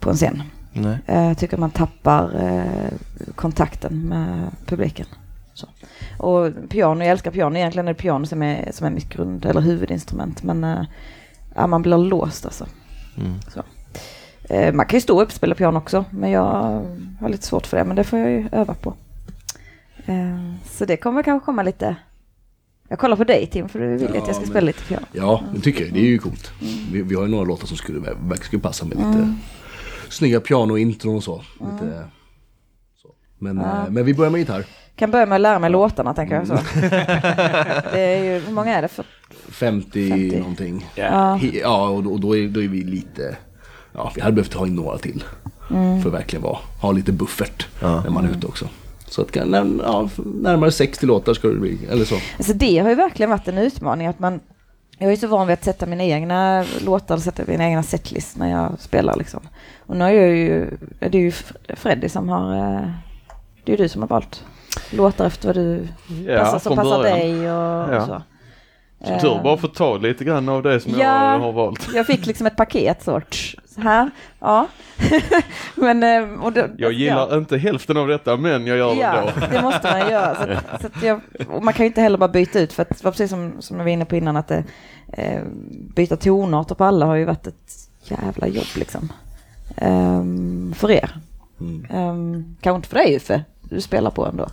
på en scen. Nej. Eh, Jag tycker man tappar eh, kontakten med publiken. Så. Och piano, jag älskar piano. Egentligen är det piano som är, som är mitt grund eller huvudinstrument. Men eh, ja, man blir låst alltså. Mm. Så. Eh, Man kan ju stå upp och spela piano också. Men jag har lite svårt för det. Men det får jag ju öva på. Eh, Så det kommer kanske komma lite... Jag kollar på dig Tim för du vill Ja, att jag ska men- spela lite piano. Ja, det tycker jag. Det är ju coolt. Vi, vi har ju några låtar som skulle, verkligen skulle passa med lite snygga pianointron och så. Lite, så. Men, eh, men vi börjar med gitarr. Kan börja med att lära mig låtarna tänker jag så. det är ju, hur många är det? För, 50, 50. någonting. Ja. He- Ja, och, då, och då, är, då är vi lite... Ja, vi hade behövt ha in några till. För att verkligen vara, ha lite buffert Ja. när man är ute också. Så att ja, närmare 60 låtar ska det bli, eller så. alltså det har ju verkligen varit en utmaning att man jag är ju så van vid att sätta mina egna låtar och sätta mina egna setlist när jag spelar liksom. Och nu är jag ju, det är ju Freddy som har, eh, det är ju du som har valt låtar efter vad du passar, som passar början. dig och, Ja. och så. Så tur bara få ta lite grann av det som Ja. jag har valt. Jag fick liksom ett paket tsch, så här, ja. men, eh, och då, Jag gillar ja. inte hälften av detta men jag gör det Ja, ändå. det måste man göra. Så att, så att jag, man kan ju inte heller bara byta ut, för att det var precis som, som jag var inne på innan, att det, eh, byta tonarter på alla har ju varit ett jävla jobb liksom. Ehm, för er. Mm. Um, kanske inte för dig Uffe, du spelar på ändå.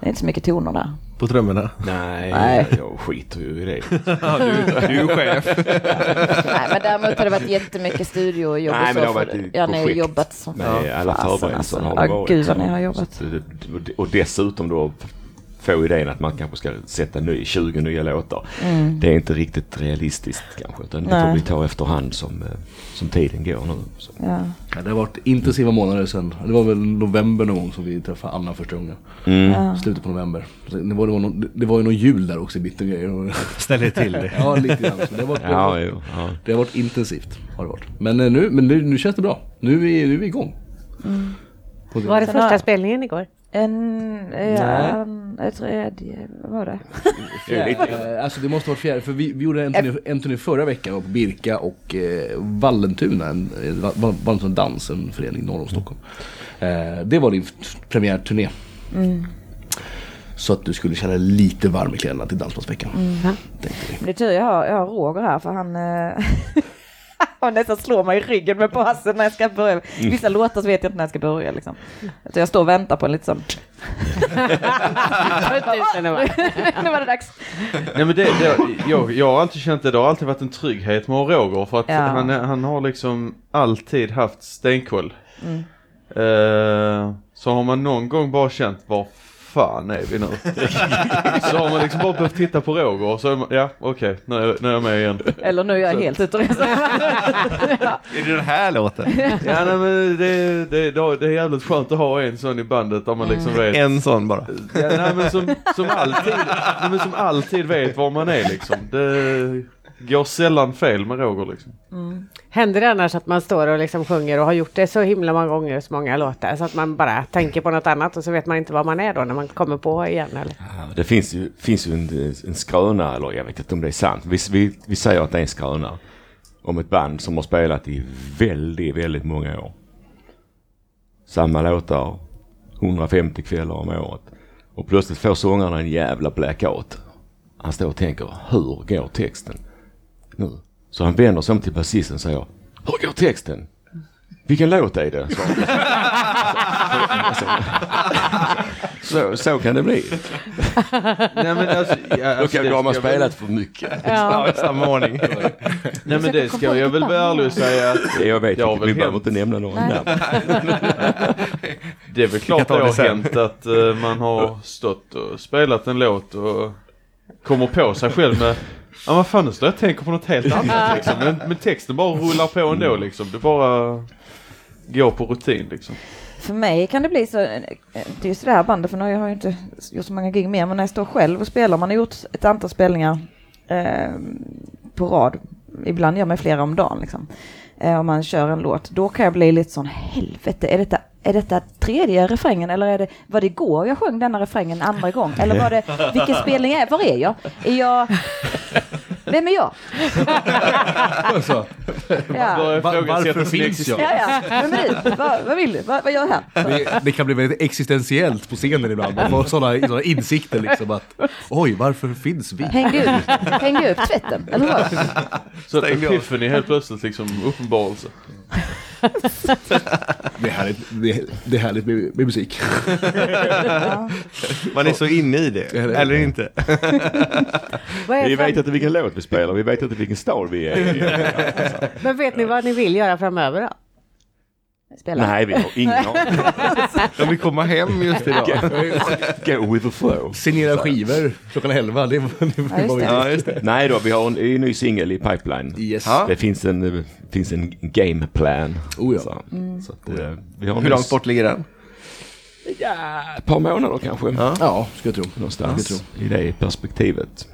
Det är inte så mycket toner där. På trummorna. Nej, Nej. jag skiter ju i det. du, du är chef. Nej, men däremot har det varit jättemycket studiojobb Nej, och men så. det har för- varit ja, ni har jobbat som Med alla förberedelser alltså. har det Ja, varit. gud vad ni har jobbat. så Och dessutom då få idén att man kanske ska sätta ny, 20 nya låtar. Mm. Det är inte riktigt realistiskt kanske. Utan det Nej. får vi ta efterhand som, eh, som tiden går nu. Så. Ja. Ja, det har varit intensiva månader sen. Det var väl november någon gång som vi träffade Anna första gången. Mm. Ja. Slutet på november. Det var, det, var någon, det var ju någon jul där också i bitter grejer. Ställer till det. Ja, lite grann. Det, har varit, det, har varit, det har varit intensivt. Har det varit. Men eh, nu, men nu, nu känns det bra. Nu är vi, nu är vi igång. Det- Var det första spelningen igår? En, ja, en, ett tredje, vad var det? Eh, Alltså det måste varit fjärde, för vi, vi gjorde en turné, en turné förra veckan och på Birka och eh, Vallentuna, en, eh, Va- Vallentuna Dans, en förening norr om Stockholm. Eh, det var din premiärturné. Så att du skulle känna dig lite varm i kläderna till Dansbandsveckan. Men Det är tur jag har, jag har Roger här för han han nästan slår mig i ryggen med basen när jag ska börja. Vissa låtar så vet jag inte när jag ska börja liksom. Så jag står och väntar på en lite sån. nu var det dags. Nej men det, det jag, jag har alltid känt det, det har alltid varit en trygghet med Roger för att Ja. han, han har liksom alltid haft stenkoll. Mm. Eh, så har man någon gång bara känt var fan är vi nu? så har man liksom bara behövt titta på Roger och så är man, ja okej nu, är- nu är jag med igen. Eller nu är jag Så- helt ute och reser. Är det den här låten? Ja nej, men det, det, det, är jävligt skönt att ha en sån i bandet där man liksom vet En sån bara. Ja, nej, men som, som, alltid, nej, men som alltid vet var man är liksom. Det går sällan fel med Roger liksom. Händer det annars att man står och liksom sjunger och har gjort det så himla många gånger, så många låtar, så att man bara tänker på något annat och så vet man inte vad man är då när man kommer på igen? Eller? Ja, Det finns ju, finns ju en, en skröna, eller jag vet inte om det är sant. Vi, vi, vi säger att det är en skröna. Om ett band som har spelat i väldigt, väldigt många år. Samma låtar, 150 kvällar om året. Och plötsligt får sångarna en jävla blackout. Han står och tänker, hur går texten nu? Så han vänder sig om till basisten och säger, hur går texten? Vilken låt är det? Så, så, så kan det bli. Nej men alltså, ja, Då, alltså kan, det då har man spelat för mycket. Ja, samma ordning. Nej men det ska jag väl vara ärlig och säga att Jag vet inte, väl vi behöver inte nämna några Nej. namn. det är väl klart det har hänt att eh, man har stått och spelat en låt och kommer på sig själv med Ja vad fan nu står jag och tänker på något helt annat liksom. Men, men texten bara rullar på ändå liksom. Det bara går på rutin liksom. För mig kan det bli så, eh, det är just det här bandet, för nu har jag ju inte gjort så många gig mer, men när jag står själv och spelar, man har gjort ett antal spelningar eh, på rad, ibland gör man flera om dagen liksom. Eh, om man kör en låt, då kan jag bli lite sån, helvete, är detta, är detta tredje refrängen eller är det, var det igår jag sjöng denna refrängen andra gång? Eller var det, vilken spelning är, var är jag? Är jag, Vem är jag? Så, Ja, Börjar Va- ifrågasätta varför finns jag? ja, ja. Vem är du? Vad, vad vill du? Vad, vad gör jag här? det, det kan bli väldigt existentiellt på scenen ibland. Man får sådana, sådana insikter liksom att oj, varför finns vi? Hängde jag upp tvätten? Eller vad? Så att Epiphany helt plötsligt liksom uppenbarelse. Det är härligt, det är, det är härligt med, med musik. Man är så inne i det, Ja, eller det. inte. Vi vet inte vilken låt vi spelar, vi vet inte vilken stad vi är i. Men vet ni vad ni vill göra framöver då? Spela. Nej, vi har ingen aning. De vill komma hem just idag. Go with the flow. Signera skivor klockan 11, det var det. Ja, Var det. Ja, just det. Nej då, vi har en, en ny singel i pipeline. Yes. Ja. Det finns en, finns en gameplan. Oh ja. Så, så att, eh, vi har Hur långt bort ligger den? Ja, ett par månader kanske. Ja. Ja, ska jag tro. Någonstans i det perspektivet.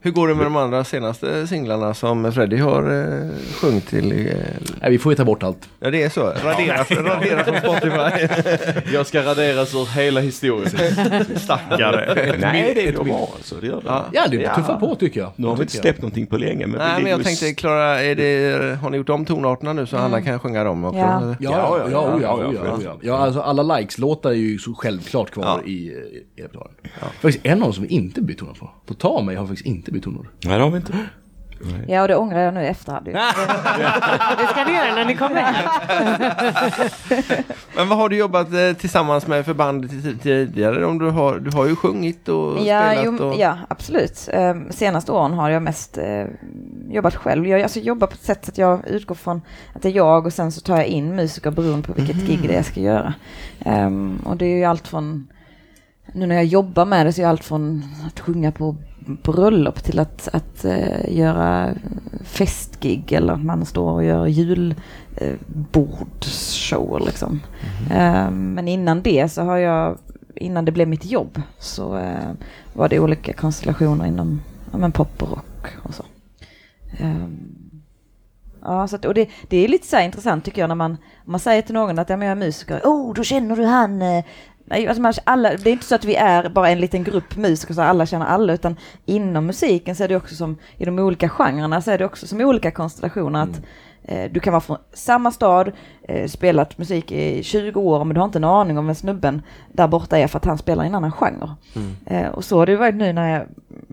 Hur går det med de andra senaste singlarna som Freddie har eh, sjungit till? Eh, Nej, vi får ju ta bort allt. Ja, det är så. Raderas, raderas från Spotify. Jag ska raderas ur hela historien. Stackare. Nej, det är ett minne. Alltså, ja, det är ja. på tycker jag. Nu har vi inte släppt någonting på länge. Men Nej, men jag tänkte Klara, har ni gjort om tonarterna nu så mm. Hanna kan sjunga dem också? Ja, ja, ja. ja, ja, ja, ja, ja. alltså, alla likes-låtar är ju så självklart kvar i, eh, i repertoaren. Ja. Faktiskt en av dem som vi inte bytt tonart på, på ta mig, har faktiskt inte bytt tonor. Nej, det har vi inte. Ja, och det ångrar jag nu i efterhand. Det ska ni göra när ni kommer hem. Men vad har du jobbat eh, tillsammans med för band ti- tidigare? Om du, har, du har ju sjungit och Ja, spelat. jo, och... ja, absolut. Um, senaste åren har jag mest eh, jobbat själv. Jag alltså, jobbar på ett sätt att jag utgår från att det är jag och sen så tar jag in musiker beroende på vilket gig det är jag ska göra. Ehm, och det är ju allt från, nu när jag jobbar med det så är allt från att sjunga på, bröllop till att, att eh, göra festgig eller att man står och gör julbordshower liksom. Ehm, men innan det så har jag innan det blev mitt jobb så eh, var det olika konstellationer inom ja, men pop och rock och så. Ja, så att, och det, det är lite så här intressant tycker jag när man, man säger till någon att ja, men jag är musiker, oh då känner du han Nej, alltså man, alla, det är inte så att vi är bara en liten grupp musiker så alla känner alla utan inom musiken så är det också som i de olika genrerna så är det också som i olika konstellationer att eh, du kan vara från samma stad, eh, spelat musik i 20 år men du har inte en aning om vem snubben där borta är för att han spelar i en annan genre. Eh, och så har det varit nu när jag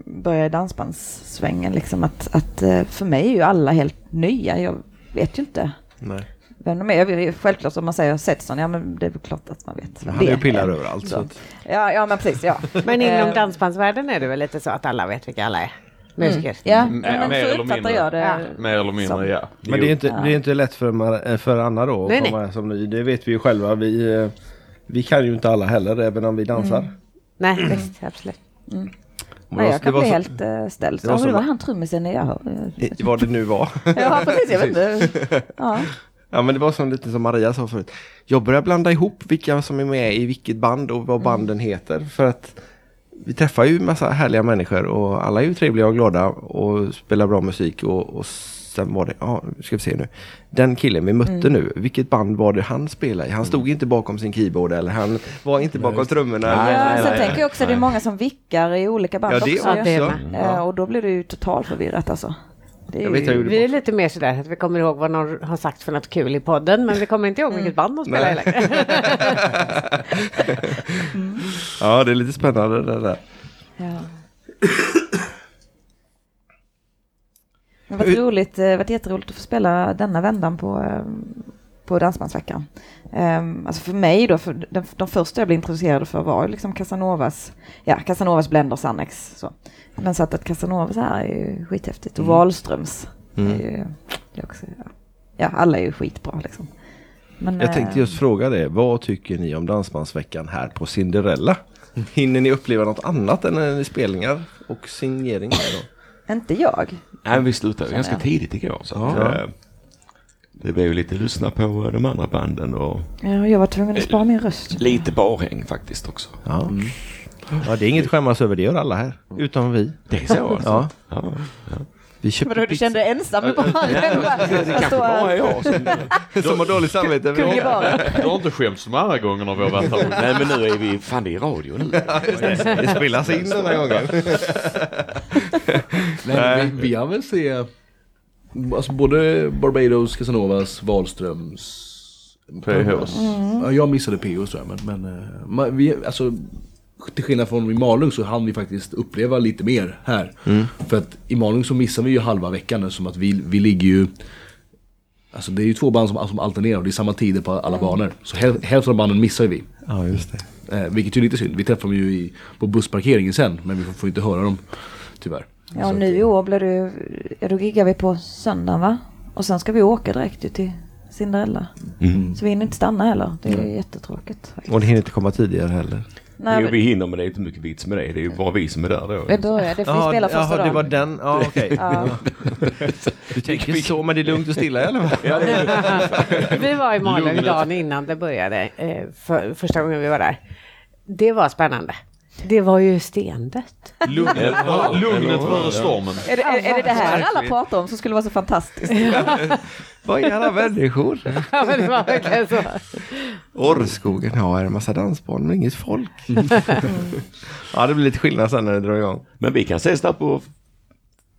började i dansbandssvängen liksom att, att eh, för mig är ju alla helt nya. Jag vet ju inte Nej. Vem de är. Självklart om man säger Setson, ja men det är väl klart att man vet. Han är ju pillar överallt. Så Ja, ja men precis, ja. Men inom Eh, dansbandsvärlden är det väl lite så att alla vet vilka alla är? Musiker. Ja, Mm, men mer så eller mindre. jag det. Ja. Mer eller mindre, Som- ja. men det är, inte, det är inte lätt för, eh, för Anna då att Nej, nej. komma som ny. Det vet vi ju själva. Vi, eh, vi kan ju inte alla heller även om vi dansar. Nej, visst, absolut. Och Nej, det var- jag kan bli så- helt uh, ställd. det var så- det var han trummisen jag hör. Vad det nu var. Ja, precis. Jag vet inte. Ja. Ja men det var som lite som Maria sa förut. Jag börjar blanda ihop vilka som är med i vilket band och vad banden heter. För att vi träffar ju massa härliga människor och alla är ju trevliga och glada och spelar bra musik och, och sen var det, ja ska vi se nu. Den killen vi mötte nu, vilket band var det han spelade i? Han stod inte bakom sin keyboard eller han var inte bakom trummorna. Nej, Ja, nej, sen nej, tänker jag också att det är många som vickar i olika band Ja det också. också. Ja, det är med. Eh, och då blir det ju totalt förvirrat alltså. Det Vi är lite mer sådär att vi kommer ihåg vad någon har sagt för något kul i podden men vi kommer inte ihåg vilket band de spelar Nej. längre. Ja det är lite spännande det där. Ja. Det har varit roligt, det har varit jätteroligt att få spela denna vändan på, eh, på Dansbandsveckan. Um, alltså för mig då, för de, de första jag blev introducerad för var ju liksom Casanovas, ja Casanovas Blenders Annex. Så. Men så att, att Casanovas här är ju skithäftigt och Wahlströms Mm. är ju, det är också, ja. ja alla är ju skitbra liksom. Men, Jag tänkte eh, just fråga det. Vad tycker ni om Dansbandsveckan här på Cinderella? Hinner ni uppleva något annat än eh, spelningar och signeringar? Då? Inte jag. Nej, vi slutade ganska tidigt igår. Så Ja. Det blev ju lite lyssna på eh, de andra banden och Ja, jag var tvungen att spara min röst. lite barhäng faktiskt också. Ja. ja, det är inget skämmas över. Det gör alla här. Utom vi. Det är så alltså? Ja. ja. ja. Vi köpte Vadå, du kände dig ensam i baren? Det kanske bara är jag som... Som har dåligt samvete. Du har inte skämts de andra gångerna vi har varit här. Nej men nu är vi, fan det är radio nu. Det spelas in den här gången. Nej, vi, vi har väl se alltså både Barbados, Casanovas, Wahlströms PHs. Ja, jag missade PO tror jag, men, men eh, vi, alltså, till skillnad från i Malung så hann vi faktiskt uppleva lite mer här. För att i Malung så missar vi ju halva veckan som att vi, vi ligger ju Alltså det är ju två band som, som alternerar och det är samma tider på alla banor. Så häl, hälften av banden missar vi. Ja, just det. Eh, vilket ju är lite synd. Vi träffar dem ju i, på bussparkeringen sen men vi får, får inte höra dem tyvärr. Ja, och nu i år blir det ja då giggar vi på söndagen va? Och sen ska vi åka direkt ju till Cinderella. Så vi hinner inte stanna heller. Det är jättetråkigt. faktiskt. Och det hinner inte komma tidigare heller. Nej, Jo, vi hinner men det är inte mycket vits med det. Det är ju bara vi som är där då. vi börjar, det får vi spela första det dagen. var den. Ja, okej. Ja. Du tänker så, men det är lugnt och stilla i alla fall. Vi var i Malung dagen innan det började, eh, för, första gången vi var där. Det var spännande. Det var ju stendött. Lugnet, lugnet före stormen. Är det, är, är det det här alla pratar om som skulle vara så fantastiskt? Vad är alla människor? Ja, men det var verkligen så. Orrskogen, det en massa dansbanor men inget folk. ja, det blir lite skillnad sen när det drar igång. Men vi kan ses där på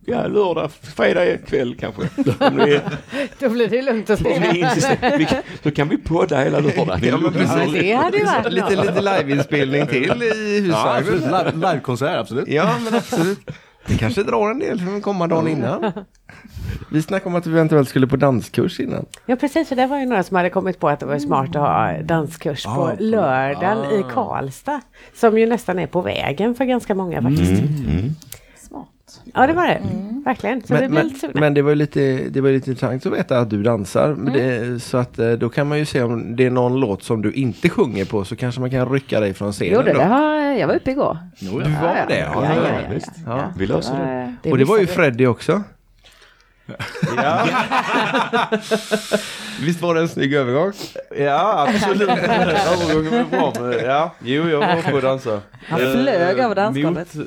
ja, lördag, fredag kväll kanske. Om ni, Då blir det lugnt och om ni insisterar. Vi kan- Så kan vi podda hela lördagen. Ja, men precis. Ja, det hade ju varit Lite, något. lite liveinspelning till i Ja, absolut. husvagnen. Live- Livekonsert, absolut. Ja, men absolut. Det kanske drar en del som kommer dagen innan. Vi snackade om att vi eventuellt skulle på danskurs innan. Ja precis, för det var ju några som hade kommit på att det var smart att ha danskurs på Ah, på- lördagen i ah. Karlstad. Som ju nästan är på vägen för ganska många faktiskt. Mm. Ja det var det, verkligen. Så vi Men, blev men, men det var ju lite, det var lite intressant att veta att du dansar. Men det, så att eh, då kan man ju se om det är någon låt som du inte sjunger på så kanske man kan rycka dig från scenen. Jo, det, då. det har, jag var uppe igår. Du var det? Ja, ja, ja, ja, visst. ja. Vi löser det. Ja, Det Och det var ju Freddy också. Ja, Visst var det en snygg övergång? ja absolut. Övergången var bra. Men, ja, jo jag var på att dansa. Han Eh, flög över dansgolvet. mot-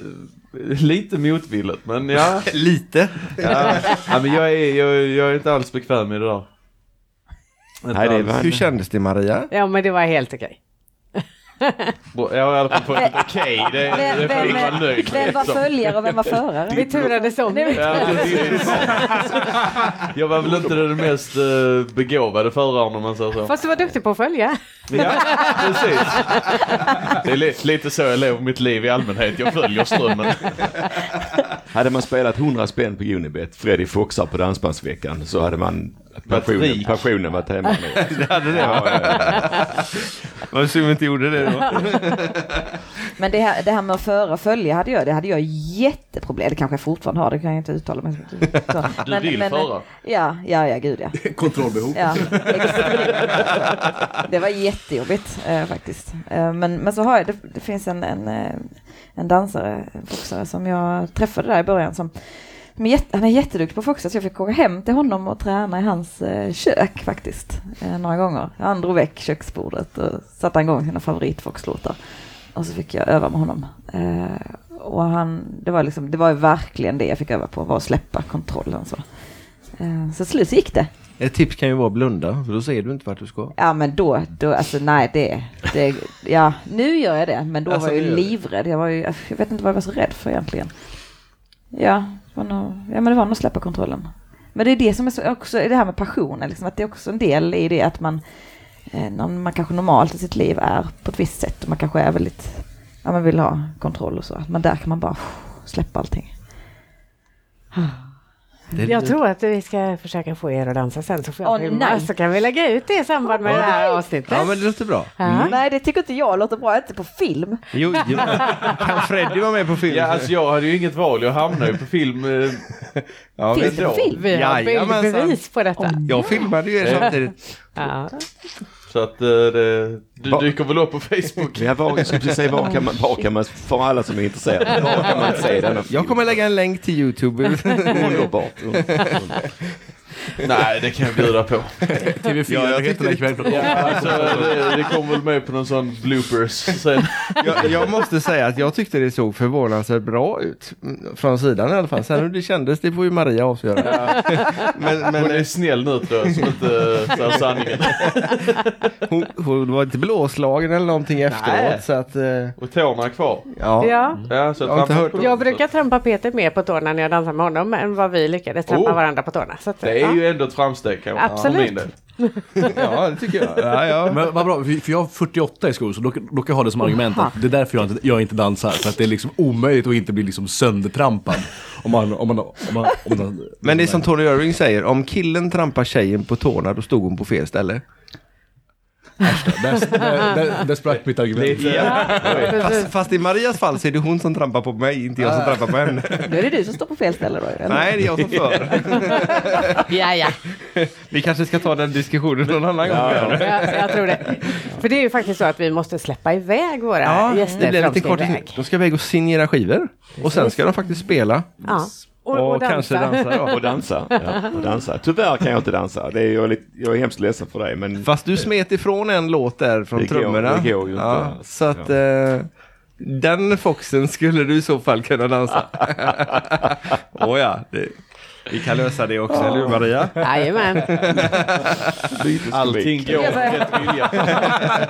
Lite motvilligt men ja. Lite. ja, ja men jag är, jag, jag är inte alls bekväm med det där. Inte Nej, det var- Hur kändes det Maria? Ja men det var helt okej. Jag har i alla fall fått okej. Det, det Vem, får vi vara vem, nöjd vem var följare och vem var förare? Vi turades om. Ja. Jag var väl inte den mest eh, begåvade föraren om man säger så. Fast du var duktig på att följa. Ja, precis. Det är li lite så jag lever mitt liv i allmänhet. Jag följer strömmen. Hade man spelat 100 spänn på Unibet, Freddy Foxar på Dansbandsveckan, så hade man passionen, passionen varit hemma nu. Det hade det va? Vad synd vi inte gjorde det då. Men det här, det här med att föra och följa hade jag, det hade jag jätteproblem. Det kanske jag fortfarande har, det kan jag inte uttala mig så. Du vill föra? Ja, ja, ja, gud ja. Kontrollbehov. Ja, det var jättejobbigt eh, faktiskt. Eh, men, men så har jag, det, det finns en, en, eh, en dansare, en foxare som jag träffade där i början som, som är jätte, han är jätteduktig på foxa så jag fick åka hem till honom och träna i hans eh, kök faktiskt. Eh, några gånger. Han drog väck köksbordet och satte igång sina favoritfoxlåtar. Och så fick jag öva med honom. Eh, och han, det var liksom, det var ju verkligen det jag fick öva på, var att släppa kontrollen så. Eh, så till slut gick det. Ett tips kan ju vara att blunda, för då ser du inte vart du ska. Ja men då, då alltså nej det, det, ja nu gör jag det men då Alltså, var jag ju livrädd. Jag var ju, jag vet inte vad jag var så rädd för egentligen. Ja, nog, ja men det var nog att släppa kontrollen. Men det är det som är så, också det här med passionen, liksom, att det är också en del i det att man, eh, när man kanske normalt i sitt liv är på ett visst sätt och man kanske är väldigt, ja man vill ha kontroll och så, men där kan man bara släppa allting. Jag tror att vi ska försöka få er att dansa sen så får jag Åh, filma. nej. Så kan vi lägga ut det i samband med det här avsnittet. Ja men det låter bra. Ja. Nej det tycker inte jag låter bra, inte på film. Jo, jo. Kan Freddy vara med på film? Ja, alltså jag hade ju inget val. Jag hamnade ju på film. eh, ja, Finns det på film? Vi har bildbevis på detta. Jag filmade ju er samtidigt. Ja. Så att eh, det, du Va? dyker väl upp på Facebook. Ja, var, jag skulle precis säga, var kan man, var kan man, för alla som är intresserade, var kan man se film? Jag kommer lägga en länk till Youtube. Underbart. underbart. Nej, det kan jag bjuda på. TV4 Ja, jag heter den ikväll klockan åtta. Alltså, det, det kommer väl med på någon sån bloopers sen. Jag, jag måste säga att jag tyckte det såg förvånansvärt bra ut. Från sidan i alla fall. Sen hur det kändes, det får ju Maria avgöra. Men, men Hon är snäll nu tror jag, som inte säger sanningen. hon, hon var inte blåslagen eller någonting efteråt. Så att, eh, Och tårna är kvar. ja. Ja. Ja, så Jag Jag brukar trampa Peter mer på tårna när jag dansar med honom än vad vi lyckades trampa Oh. varandra på tårna. Så att, Det är ja. ju ändå ett framsteg kan Absolut. del. ja, det tycker jag. Ja, ja. Men vad bra, för för jag har 48 i skor så då, då kan jag ha det som argument att det är därför jag inte, jag inte dansar. För att det är liksom omöjligt att inte bli liksom söndertrampad. Om man, om man, om man, om man, Men det är som Tony Irving säger, om killen trampar tjejen på tårna då stod hon på fel ställe. Där, där, där, där sprack mitt argument. Ja. Fast, fast i Marias fall så är det hon som trampar på mig, inte jag som trampar på henne. Då är det du som står på fel ställe då. Eller? Nej, det är jag som för. ja, ja. Vi kanske ska ta den diskussionen någon annan gång. Ja, jag tror det. För det är ju faktiskt så att vi måste släppa iväg våra Ja, gäster. det blir lite kort. De ska iväg och signera skivor. Och sen ska de faktiskt spela. Ja. Och, Och, och, dansa. kanske dansa. Och dansa. Ja, och dansa. Tyvärr kan jag inte dansa. Det är jag, lite, jag är hemskt ledsen för dig. Men Fast du smet ifrån en låt där från Det går- trummorna. det går ju inte. ja, så att eh, den foxen skulle du i så fall kunna dansa. Ja, det, vi kan lösa det också, eller hur Maria? Jajamän. Allting går Jag börjar- vilja.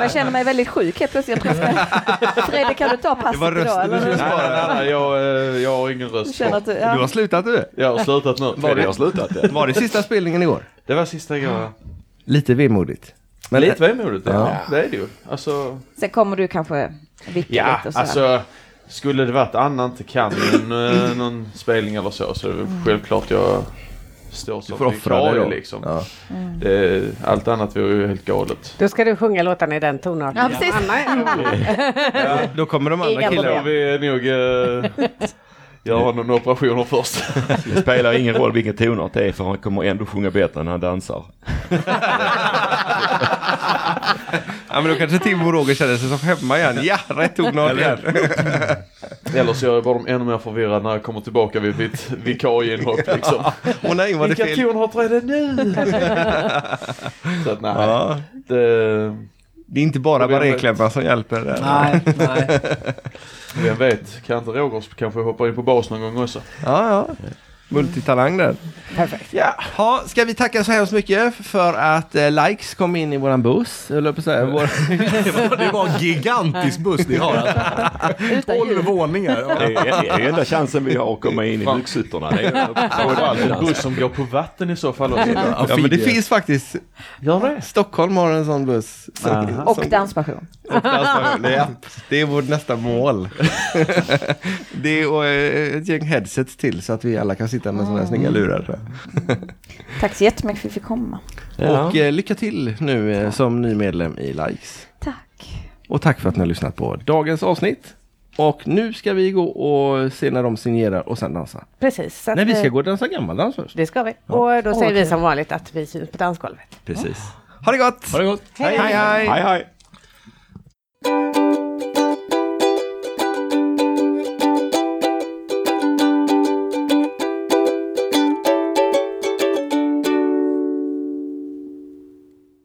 Jag känner mig väldigt sjuk helt plötsligt. Jag tror jag Fredrik, kan du ta passet Det var idag? rösten du Eller? skulle Nej, nej, nej, jag, eh, jag har ingen Du röst känner kvar. att du, Du ja. har slutat du? Jag har slutat nu. Var det- har slutat. Ja. Var det sista spelningen igår? Det var sista igår. ja. Lite vemodigt. Men Lite vemodigt, ja. Ja. Det är det ju. Alltså, Sen kommer du kanske vicka ja, lite och sådär. alltså. Skulle det varit annan till Canyon, eh, någon spelning eller så, så är det väl självklart jag står som vikarie liksom. Ja. Det, allt annat vore ju helt galet. Då ska du sjunga låtarna i den tonarten. Ja, precis. Anna, Då kommer de andra killarna. vi nog uh, göra några operationer först. Det spelar ingen roll vilken tonart det är för han kommer ändå sjunga bättre när han dansar. Ja, men då kanske Tim och Roger känner sig som hemma igen. Ja, rätt tonart igen. Eller så gör jag bara dem ännu mer förvirrad när jag kommer tillbaka vid mitt vikarieinhopp liksom. Åh nej, var det Vilka fel? tonarter är det nu? så att nej. Ja, Det, det är inte bara barréklämmar som hjälper. Där. Nej, nej. vem vet, kan inte Roger kanske hoppa in på bas någon gång också? Ja, ja. Multitalang där. Perfekt. Ja, ha, ska vi tacka så hemskt mycket för att eh, likes kom in i våran buss. Höll på säga. Vår, Det var, det var en gigantisk buss ni har. Alltså. Utan 12 ljud. våningar. Det är, det är enda chansen vi har att komma in i. Det är Framförallt en buss som går på vatten i så fall också. ja, men det finns faktiskt. Gör det? Stockholm har en sån buss. Som, Aha. Och som- och det, är, det är vårt nästa mål. det är och, eh, ett gäng headsets till så att vi alla kan sitta med sådana här snygga lurar. Så. Tack så jättemycket för att vi fick komma. Och eh, lycka till nu eh, som ny medlem i Likes. Tack. Och tack för att ni har lyssnat på dagens avsnitt. Och nu ska vi gå och se när de signerar och sen dansa. Precis. så att, Nej, vi ska gå och dansa gammaldans först. Det ska vi. Och då säger vi som vanligt att vi syns på dansgolvet. Precis. Ha det gott! Ha det gott. hej! hej. Hej hej!